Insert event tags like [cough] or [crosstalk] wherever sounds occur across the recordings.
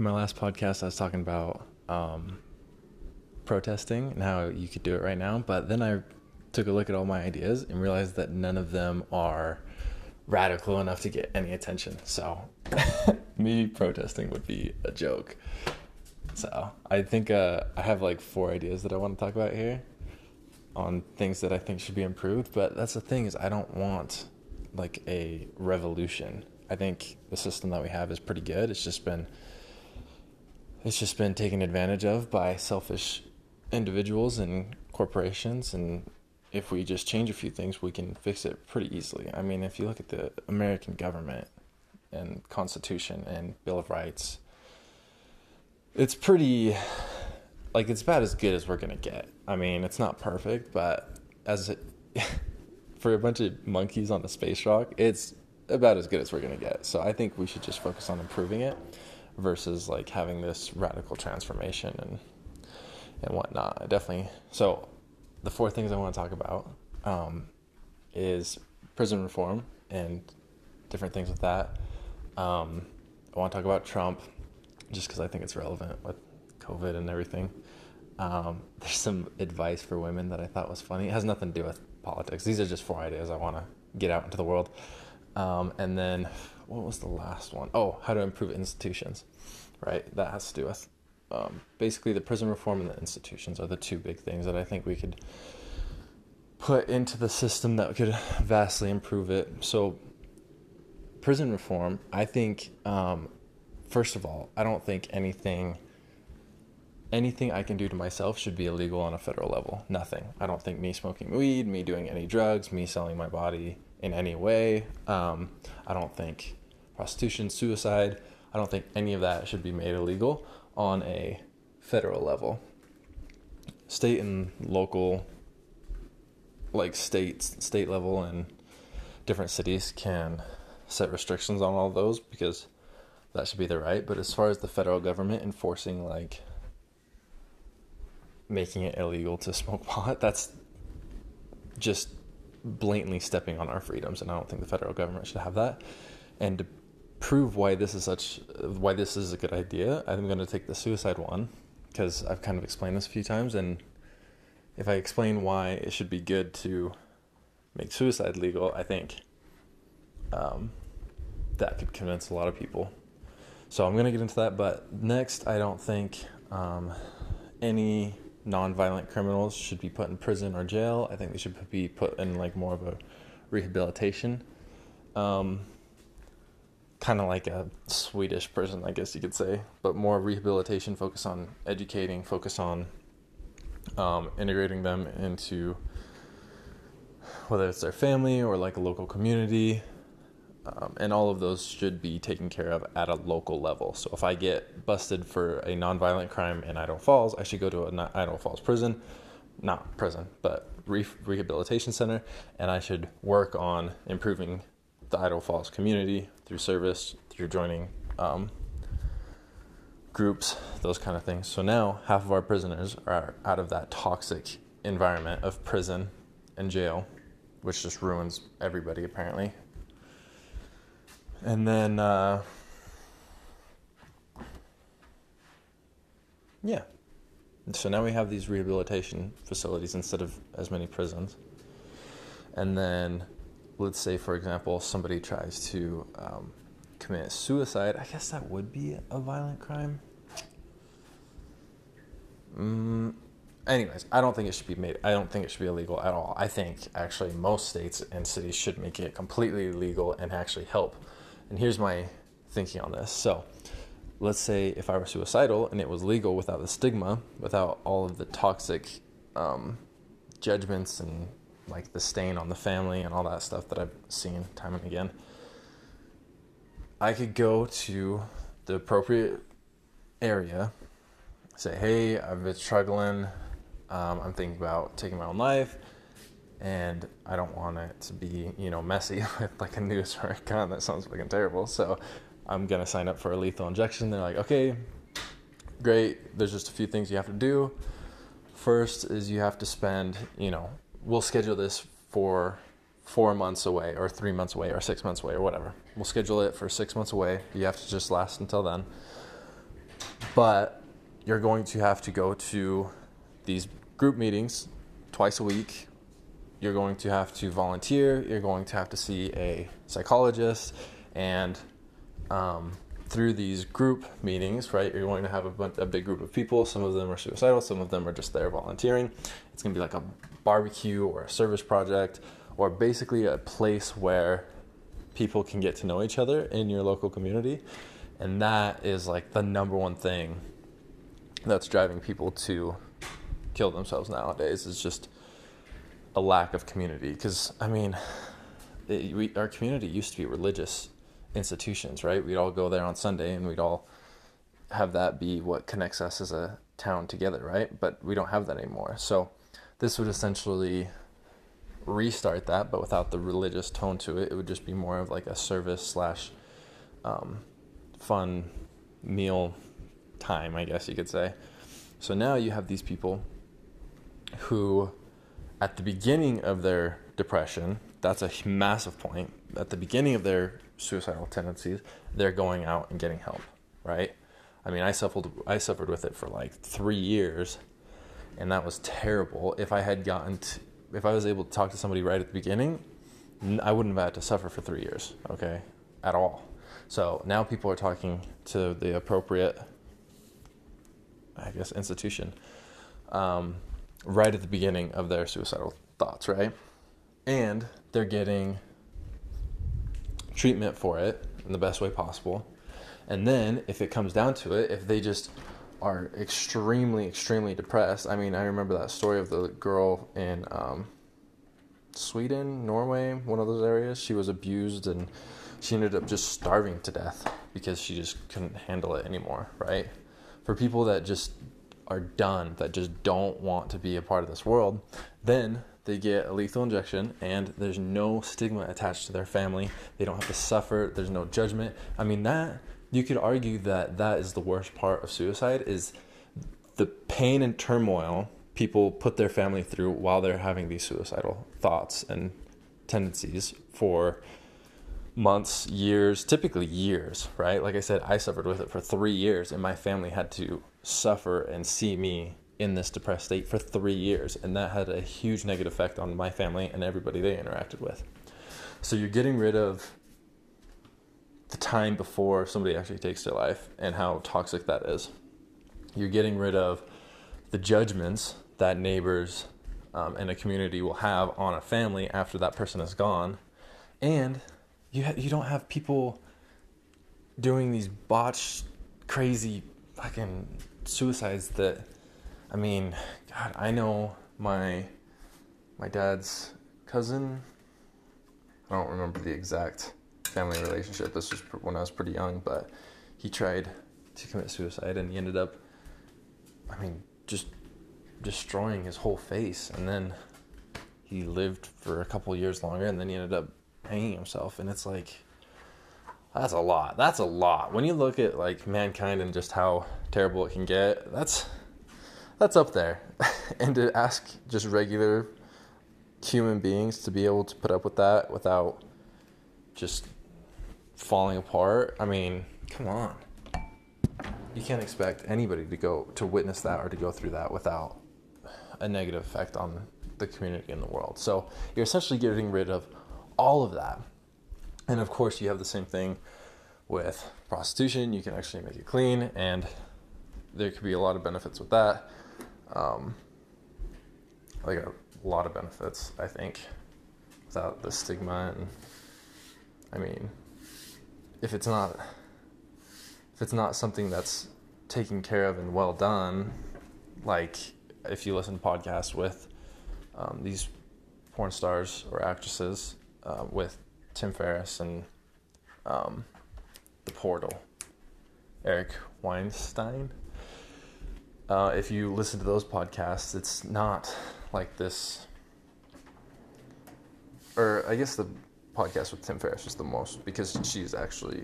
ماسفی ساس ساگنو پروٹیسٹِنٛگ یوٗ کِٹر بین I to لَک او ما آیڈ رِیلایز دیٹ نَن او دِم اور کوٚن ایٚنی ایٚنشن سو B پروٹِنٛگ what be okay so I think I have like four ideas the one تہِ اَن تِنٛگ دۄد I think should be um proud but that it is a done one like evolution I think this is to we have what get spin it's just been taken advantage of by selfish individuals and corporations. And if we just change a few things, we can fix it pretty easily. I mean, if you look at the American government and Constitution and Bill of Rights, it's pretty, like, it's about as good as we're going to get. I mean, it's not perfect, but [laughs] for a bunch of monkeys on a space rock, it's about as good as we're going to get. So I think we should just focus on improving it. Versus like having this rule transformation so the following one is prison reform and different things that I want اکھ بہٕ trim جس کِس I thing is recover in everything درم aid wise for women that was fun has نتھ Dew parts gear دول and then almost the last one how row improve institutions right this is basically present reform in institution thing I think we can system wisely improve so present reform I think first of all I don't think anything anything I can do do myself should barely go in a fair about nothing I don't think mocking with me doing a drugs meaning my باری in a way I don't think prostitution, suicide. I don't think any of that should be made illegal on a federal level. State and local, like state level and different cities can set restrictions on all those because that should be their right. But as far as the federal government enforcing, like, making it illegal to smoke [laughs] pot, that's just blatantly stepping on our freedoms, and I don't think the federal government should have that. And prove why this is a good idea, I'm going to take the suicide one, because I've kind of explained this a few times, and if I explain why it should be good to make suicide legal, I think um, that could convince a lot of people. So I'm going to get into that, but next, I don't think um, any non-violent criminals should be put in prison or jail. I think they should be put in like more of a rehabilitation um, کھن like a societies prison for rehabilitation focus on adding focus on integrating them in سُہ their family or like a local come and oh oh though should beckon care at a local لیبول so they get parcel crime and or fall go تُہُ O fall prison prison rehabilitation sir and I should work on improving کَم تھو service تھو join group دَنتھ so now oh have our prisons art of that hawks a environment prison ایجوے O وٕمینس every body have rehabilitation and then what see for example somebody tried suicide I don't پیگوک should make completely legal help and has my thinking on dope lot say if suicide road is legal without dating my with our all داک judgments in like the in on the family in last of دپ scene time and again I ki go trooper area so he with struggle تہِ take ما wife and I don't want it بِنو message so um gain in up fairly transaction like okay گٔے this is the few thing you have to do first is you have to spend you وٕ schedules for four months why or three months why or six months we what are we schedule for six months way you have to just last inter than but you're going to have to go these group meeting twice a week you're going to have to volunteer you're going to have to see a psychologist and through these group meeting be grouping it's kinda like a barbecue or a service project, or basically a place where people can get to know each other in your local community. And that is like the number one thing that's driving people to kill themselves nowadays, is just a lack of community. Because, I mean, our community used to be religious institutions, right? We'd all go there on Sunday and we'd all have that be what connects us as a town together, right? But we don't have that anymore. So this would essentially restart that, but without the religious tone to it. It would just be more of like a service / um, fun meal time, I guess you could say. So now you have these people who, at the beginning of their depression, that's a massive point. At the beginning of their suicidal tendencies, they're going out and getting help, right? I mean, I suffered with it for like 3 years and was ہیٚربو if I had got if I was am right it beginning I would wait after three years okay or so any people talking the appropriate institution right it digging of doors you sir tied their getting treatment for it the base way pass بو and then if it comes the tough dust are extremely, extremely depressed. I mean, I remember that story of the girl in um, Sweden, Norway, one of those areas. She was abused and she ended up just starving to death because she just couldn't handle it anymore, right? For people that just are done, that just don't want to be a part of this world, then they get a lethal injection and there's no stigma attached to their family. They don't have to suffer. There's no judgment. I mean, that you could argue that that is the worst part of suicide, is the pain and turmoil people put their family through while they're having these suicidal thoughts and tendencies for months, years, typically years, right? Like I said, I suffered with it for 3 years, and my family had to suffer and see me in this depressed state for 3 years, and that had a huge negative effect on my family and everybody they interacted with. So you're getting rid of the time before takes life and how talk what is you getting rid of the judgments that neighbours and community who have on a family after that person is gone and you don't have people doing this boss crazy I can suicide then I know my my dead cousin the exact line regard human being who ج follow for a can expect ایٚنیکو to witness درگو three that with a negative effect in the cum can well so yes get wait of all that and of course you have the same thing with constitution you can expect very clean there can be all are benefits what they are all effects I think then even if it not if it not something that taking care been well done like if you listen podcasts with their stars or actresses with them fair in the four violence time if you listen those podcasts it's not like this I guess the most biggest cheese actually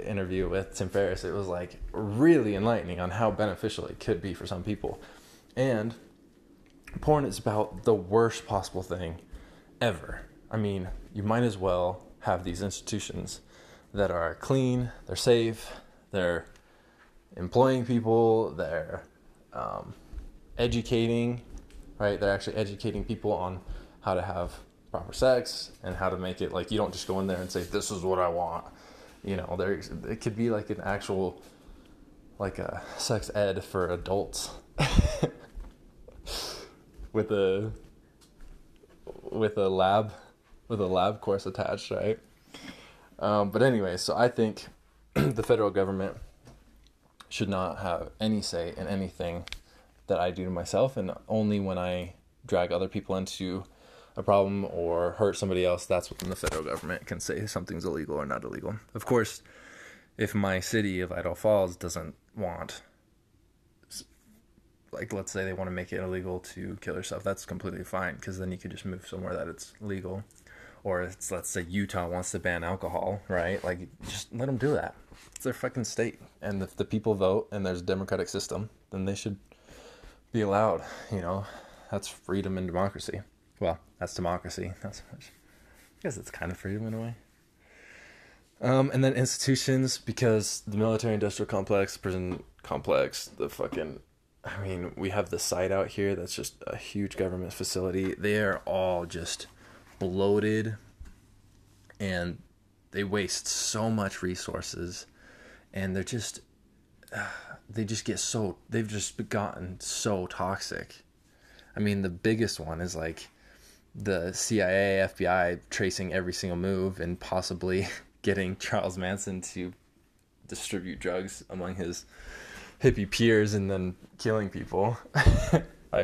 interview with same first it was like really have beneficial it be for some people and phone is be the worse fast posing ever I mean mine is well have these institutions there are clearly safe they're employing people they're educating right there are educating people in how of proper sex and had make it like یہِ want your kit bike in اٮ۪ک so like six adult lab with the lab course it hit tie but always so I think the فیرو گیوَر may should not have any say in anything that I do myself in only one I ڈرٛایک other people wants you a problem or her summaries government can sing is not of course if my sorry false doesn't want like let what's completely fine that it's illegal use oh cow right like that in people democratic system nation pal oh you know hates freedom in democracy what's democracy free in institutions because that industry complex present complex the and I mean we have died of hate cabaret period and the ways so much ریسورسِز and دسٹ this guy so this beacon so talk ایک A mean the biggest one is like the C I A F P I three everything oh in possibly caring means and distribute drug among his happy fears in caring people I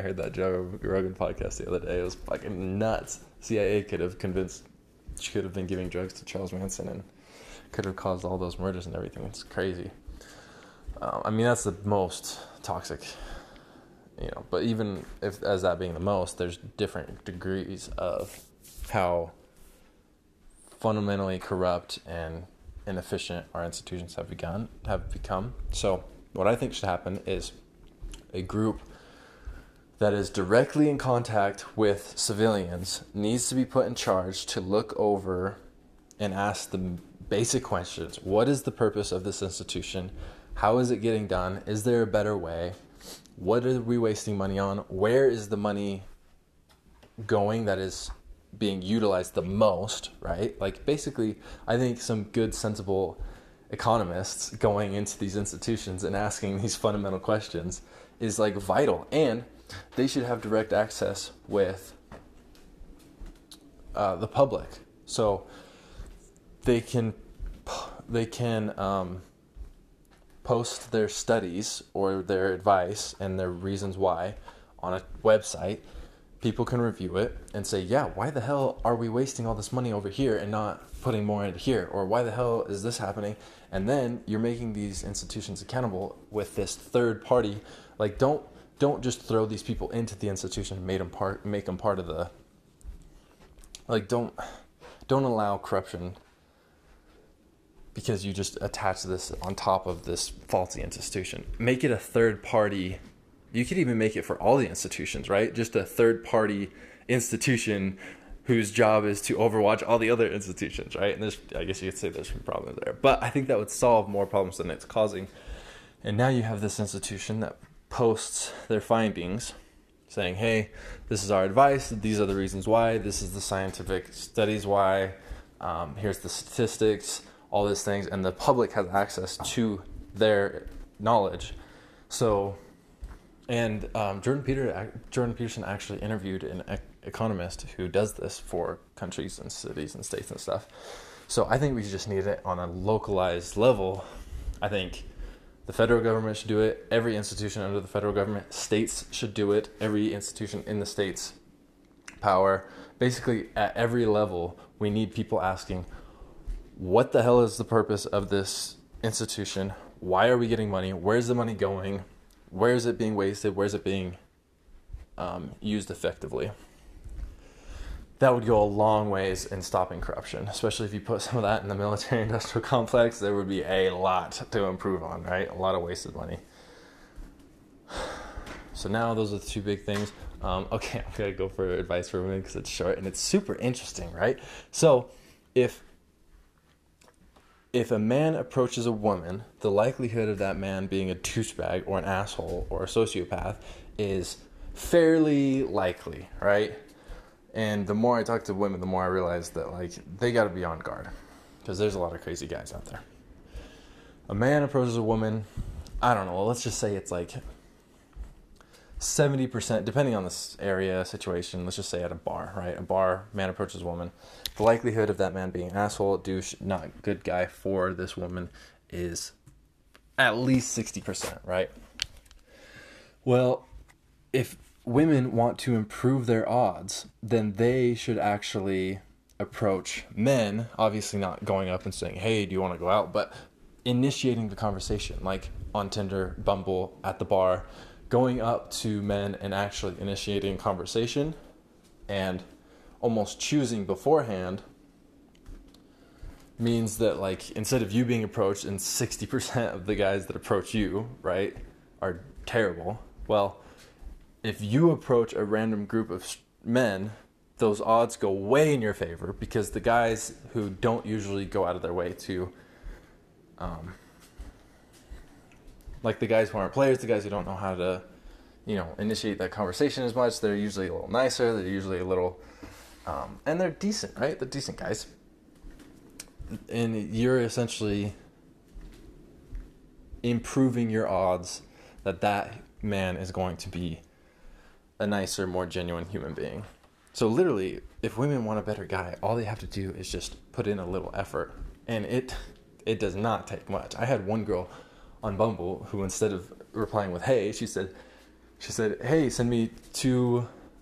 has not C I A convince murder meat اوسٹ even if these اٮ۪نٛگ the mode there different degrees how fun menu crap and inefficient have we come so what I think should happen is a group that is directly in contact with civilians needs to be put in charge to look over and ask the basic questions. What is the purpose of this institution? How is it getting done? Is there a better way? What are we wasting money on? Where is the money going that is being utilized the most, right? Like, basically, I think some good, sensible economists going into these institutions and asking these fundamental questions is, like, vital. And ے شُ ہیٚف ٹر ایٚکس وِتھ the پلِک so they can دی کھین پوس their studies or their advice and the reason why in دیب site people can pay way and س why they are we wasting of this money oh we hear for more and واے دیل اِس دِس happen N دین ییکِنگ دِس اِنسٹِٹنس کھیٚن بہٕ وِتھ دِس تر فوری like دو don't just throw these people into the institution and make them part of the, like, don't allow corruption because you just attach this on top of this faulty institution. Make it a third party. You could even make it for all the institutions, right? Just a third party institution whose job is to overwatch all the other institutions, right? And there's, I guess you could say there's some problems there, but I think that would solve more problems than it's causing. And now you have this institution that fought there findings sun hey this is advice this are the reason why this is the scientific study why has the statistics all this things and دَب has X ٹھوٗ their knowledge so and journal peer جُر peer ایٚکچُوز interview economies who this this for countries and reasons if so I think we just need in a localize low I think The federal government should do it. Every institution under the federal government. States should do it. Every institution in the states' power. Basically, at every level, we need people asking, what the hell is the purpose of this institution? Why are we getting money? Where's the money going? Where is it being wasted? Where is it being um, used effectively? Long want up in caution so now super interesting right so if a man approach is a woman the likely here that man being huge back or as who so is fear likely right in the more ترٛیٚمہِ دو I رِیلایز دۄیہِ دٔے بَن کر تُہۍ ژےٚ چھُکھ گاڑِ چَھر مین فر وُمین اوٚن اوٚس سہ چاے سونٛٹی پرسین ڈِپینڈ ان درچیشن منٛز سہد امپر رایٹ ام پار مین فر women like the her of that man بیٚیہِ a so T I for this woman is at least sixty percent right well if women want you approve there is then they شُ actually approach men owing up Hai done but initiating the conversation like on Tinder Bumble at the per giving up to men in actually initiating conversation and اولمو چُھ beforehand میٖس دَک in سٹ ونٛگ approach in sixty percent the approach you right a but oh if you approach a random group of men those are go way in your favour because the guys he do usually go other way like the guess پیٚرس تازو یہِ نو اِنسی کَنبَر use ما سَر use یِو اَن ٹیٖسن ٹیٖسن guess in your century improving your out the men is going to be a nicer, more genuine human being. So literally, if women want a better guy, all they have to do is just put in a little effort. And it does not take much. I had one girl on Bumble who, instead of replying with hey, she said, hey, send me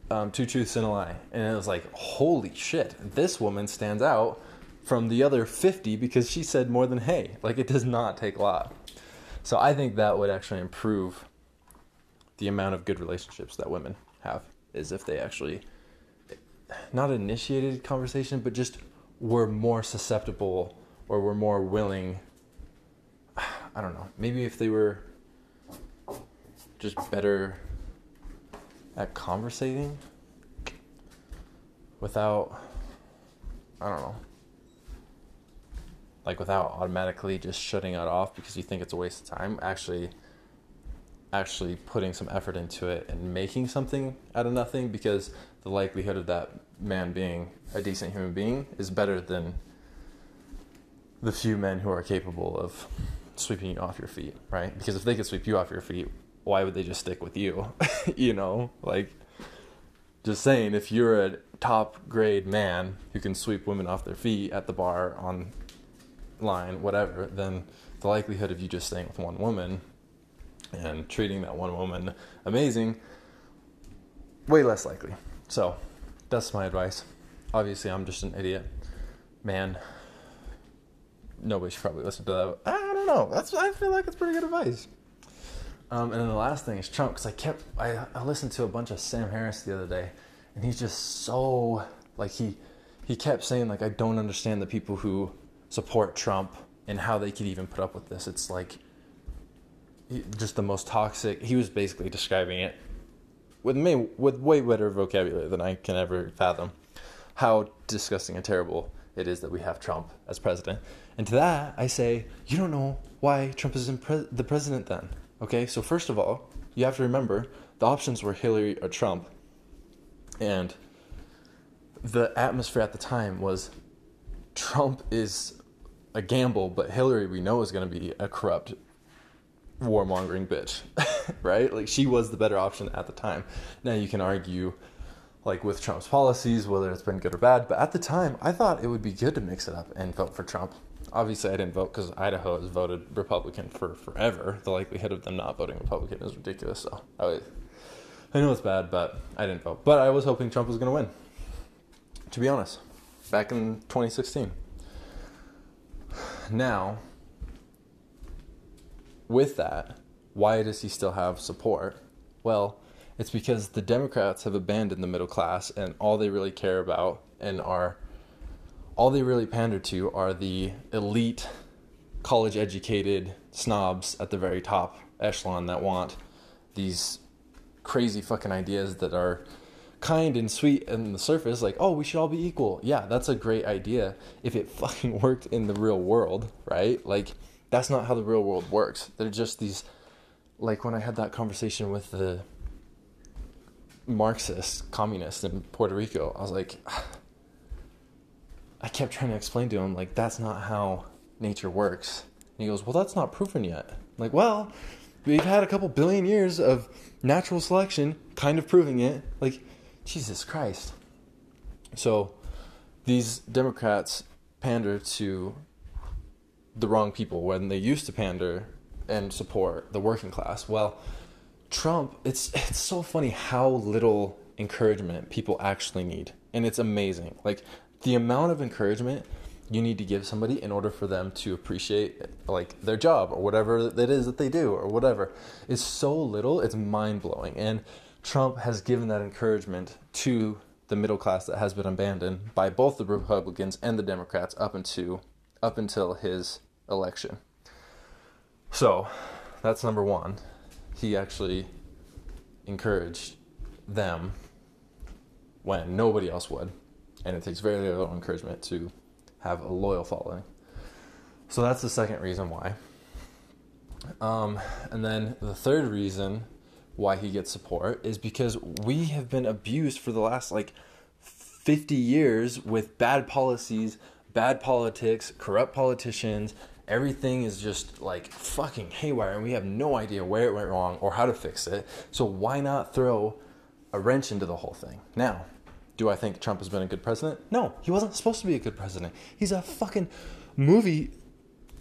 um, two truths and a lie. And it was like, holy shit, this woman stands out from the other 50 because she said more than hey. Like, it does not take a lot. So I think that would actually improve دِیا man of get relationship the women have is if the actually not initially conversation were more receptive were more willing may be if there بیٹرسی without like وِدآ آرمیکلی شٹِنٛگ actually ایٹلی فرِنٛگ some effort اِنسُ in making something at the thing because the like we her the man being at in human being is better than the men who are capable of swiping off your feed right because if like کِ swipe you off your feed why وٕ سِسٹے تہِ یہِ نو like to seen if you a top great man you can swipe women off the feed at the bar in line whatever then the like we her you to seen an women amazing we last like so they add voice obviously area man I don't understand the people Trump and have then proper it's like just the mosaic he's basically describing it with me with وۄنۍ whether will key we won I can ever fathom how discussing اتھ ہیٚربو it is the we have Trump as president and that اَسہِ you doubt know why Trump is president then okay so first of all you have remember the options for Hillary Trump and the atmosphere at the time was Trump is a game بو Hillary win no was can be app وور مانڈرِنٛگ لی was the better option twenty sixteen نی With that, why does he still have support? Well, it's because the Democrats have abandoned the middle class, and all they really care about and all they really pander to are the elite, college-educated snobs at the very top echelon that want these crazy fucking ideas that are kind and sweet on the surface, like, oh, we should all be equal. Yeah, that's a great idea if it [laughs] fucking worked in the real world, right? Like, that not hell bear worse dirge just this like one I had conversation with the Marcus Cummins for we cake I keep time explain them like that not how nature works that's not proving yeah we're a billion year اٮ۪چرل selection kind proving a like Jesus Christ so these Democrats fans you the wrong people when they used to pander and support the working class. Well, Trump, it's so funny how little encouragement people actually need. And it's amazing. Like, the amount of encouragement you need to give somebody in order for them to appreciate, like, their job or whatever it is that they do or whatever is so little, it's mind-blowing. And Trump has given that encouragement to the middle class that has been abandoned by both the Republicans and the Democrats up until his election. So that's number one. He actually encouraged them when nobody else would. And it takes very little encouragement to have a loyal following. So that's the second reason why. Um, and then the third reason why he gets support is because we have been abused for the last 50 years with bad policies, bad politics, corrupt politicians, Everything is just like fucking haywire, and we have no idea where it went wrong or how to fix it. So why not throw a wrench into the whole thing? Now, do I think Trump has been a good president? No, he wasn't supposed to be a good president. He's a fucking movie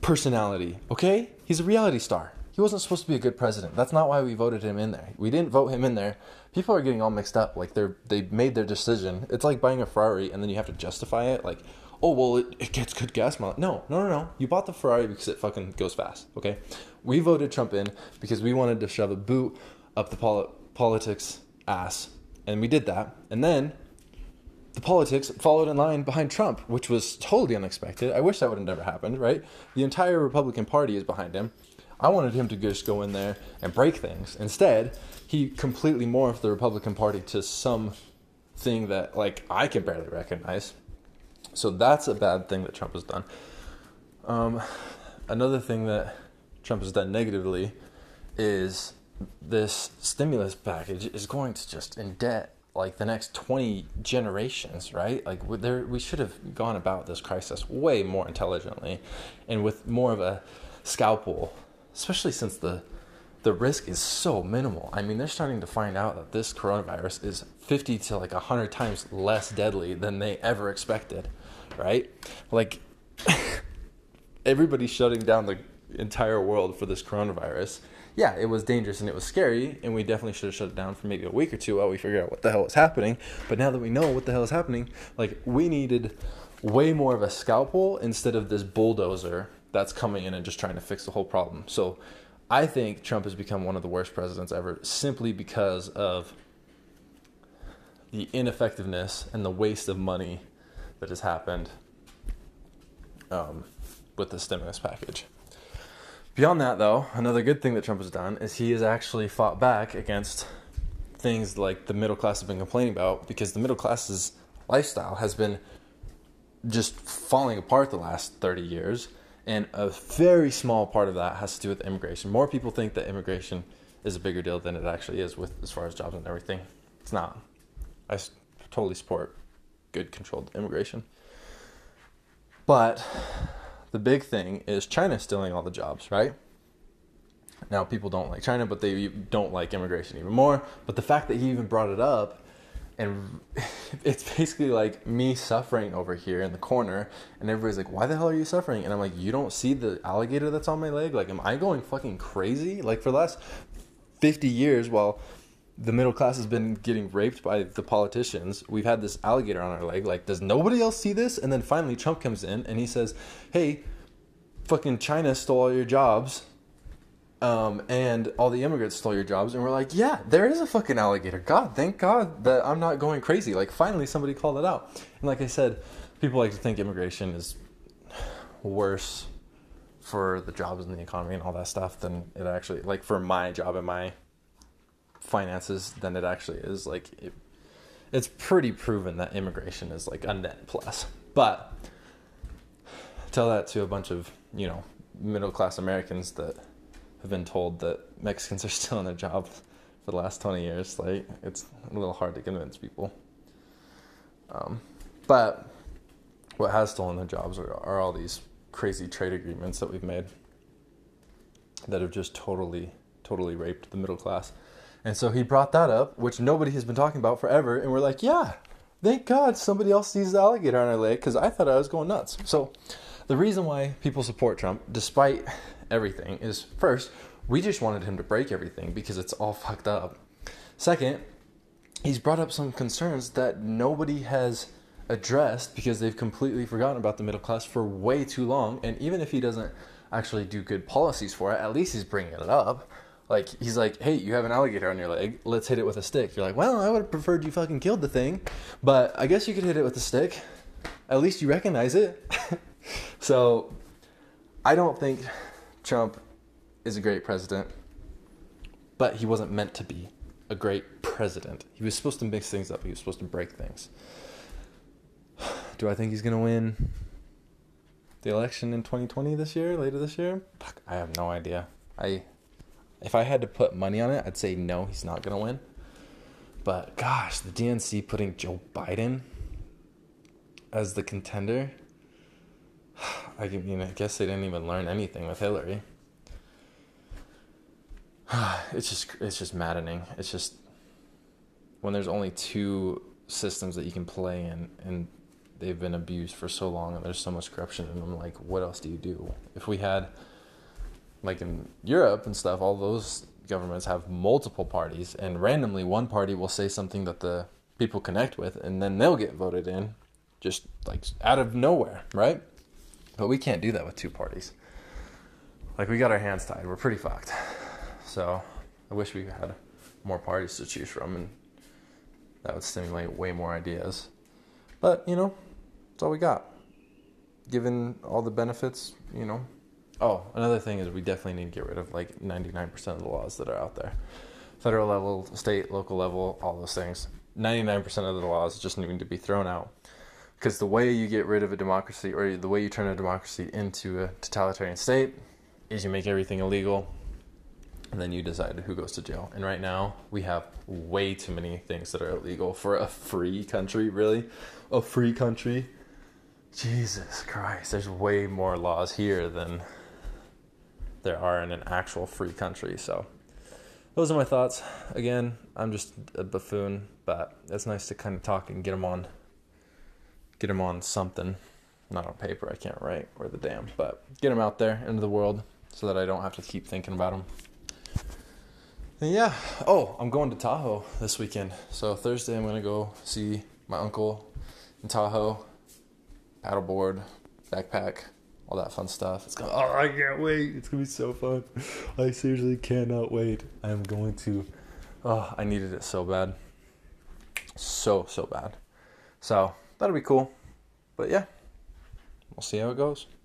personality, okay? He's a reality star. He wasn't supposed to be a good president. That's not why we voted him in there. We didn't vote him in there. People are getting all mixed up. Like, they made their decision. It's like buying a Ferrari, and then you have to justify it. Like, fry fin cause as okay we voted Trump in because we want the show global politics is and meet that and then politics follow the line behind Trump which was who the unexpected I wish have there happen right the um Republican party is behind him I want it him to goes co winner um break things in state he completely more off the Republican party it is some shit like I can barely recognise So that's a bad thing that Trump has done. Um, another thing that Trump has done negatively is this stimulus package is going to just indent like the next 20 generations, right? Like we should have gone about this crisis way more intelligently and with more of a scalpel, especially since the risk is so minimal. I mean, they're starting to find out that this coronavirus is 50 to like 100 times less deadly than they ever expected. It letting down the entire world for this corona virus yeah it was dangerous isn't was scary and we did shut shut down through but no was happening like we needed way more of scope instead of this border that's coming in disaster fix whole problem so I think Trump is become one of the worst president ever simply because the ineffectiveness and the waste of money these happen with this package paid another good thing then he is actually back against things like the middle class been following but because the middle class lifestyle has been just following for the last thirty years and very small for the uh immigration more people think the immigration is bigger deal than actually is with for in everything it's not as told this poor can solve the immigration but big thing is China still I what dub right and people don't like China but you don't like immigration more but the fake you brought up and it basically like me suffering ever here darner and everyone's like why you suffering and like you do same like like fucking crazy like for last fifty years oh the mirror class is been killing wife by politicians we hate this all gear like like this nobody'll see this and then finally comes in and say fucking chains to your jobs and all the immigrate jobs fucking going crazy like finally call on ki sir people I think immigration is worse for دَپان like for my job I'm my face is didn't ایکچ like it from in the immigration is like an then plus but you one you know middle class Americans the one told the Mexican town a ج the last two years لَگ it hardly convince people what has told a ج crazy agreement we made that was just thoroughly we to the middle class reason why people support Trump despite everything is first which yes want it ہین پرٛایک everything because it of ہَک second is brought up some concerns that nobody has address because they completely gone class for what you long and even if he does and actually the can follow for all bring a ل لَگ his like hey you hell one لَگ late with luck prefer killing but guess you can Herrick at least you he can ease of up the Trump is a great president but he was mean to agree president you suppose them things up you suppose them break things take us go when the election sheer there I have no idea if I had the man at sitter case may lower any the marine one years only though system you can fly the we a a a a a use for so long some as crushing like in you principle of all those governments have more four parties and ویٚن وَن party واس C سمتھِ that people connect with in نو گی ون just like eight O where right we can D دو تھو parties like weak ہینس تہِ free part so V ہٮ۪ more parts V more I ڈس بِہِ کِن آل دیٚنفِٹس U نو او اَند وایِک ninety nine person loose اَل لیبَل state local لیبول of تھٔنس نینٛٹی nine person last جس نِنڈ P ترٛاو ناو کِژھ تٔے ڈیما کیٚنٛہہ وۄی تھٲماکرٛی اِن سٹی اِز یی کی تولی گوٚن یوٗ ڈِزایڈ ہیوٗ گو سُہ تہِ آو اِنٹ نی V ہیٚف weight mean they so for a free country we countries کر more loss here than there on an at oh فنٹری سوز ماس اگین اے ام جس ایٹ دِل بایس کِرمان کِرمان سمتن کِر تر ورلڈ کِن کُن او امک دِس ویکین سو تھرسڈے مےٚ گوٚو سنکو ایربورڈ پیک پیک سَر کویِ مےٚ گوٚژھ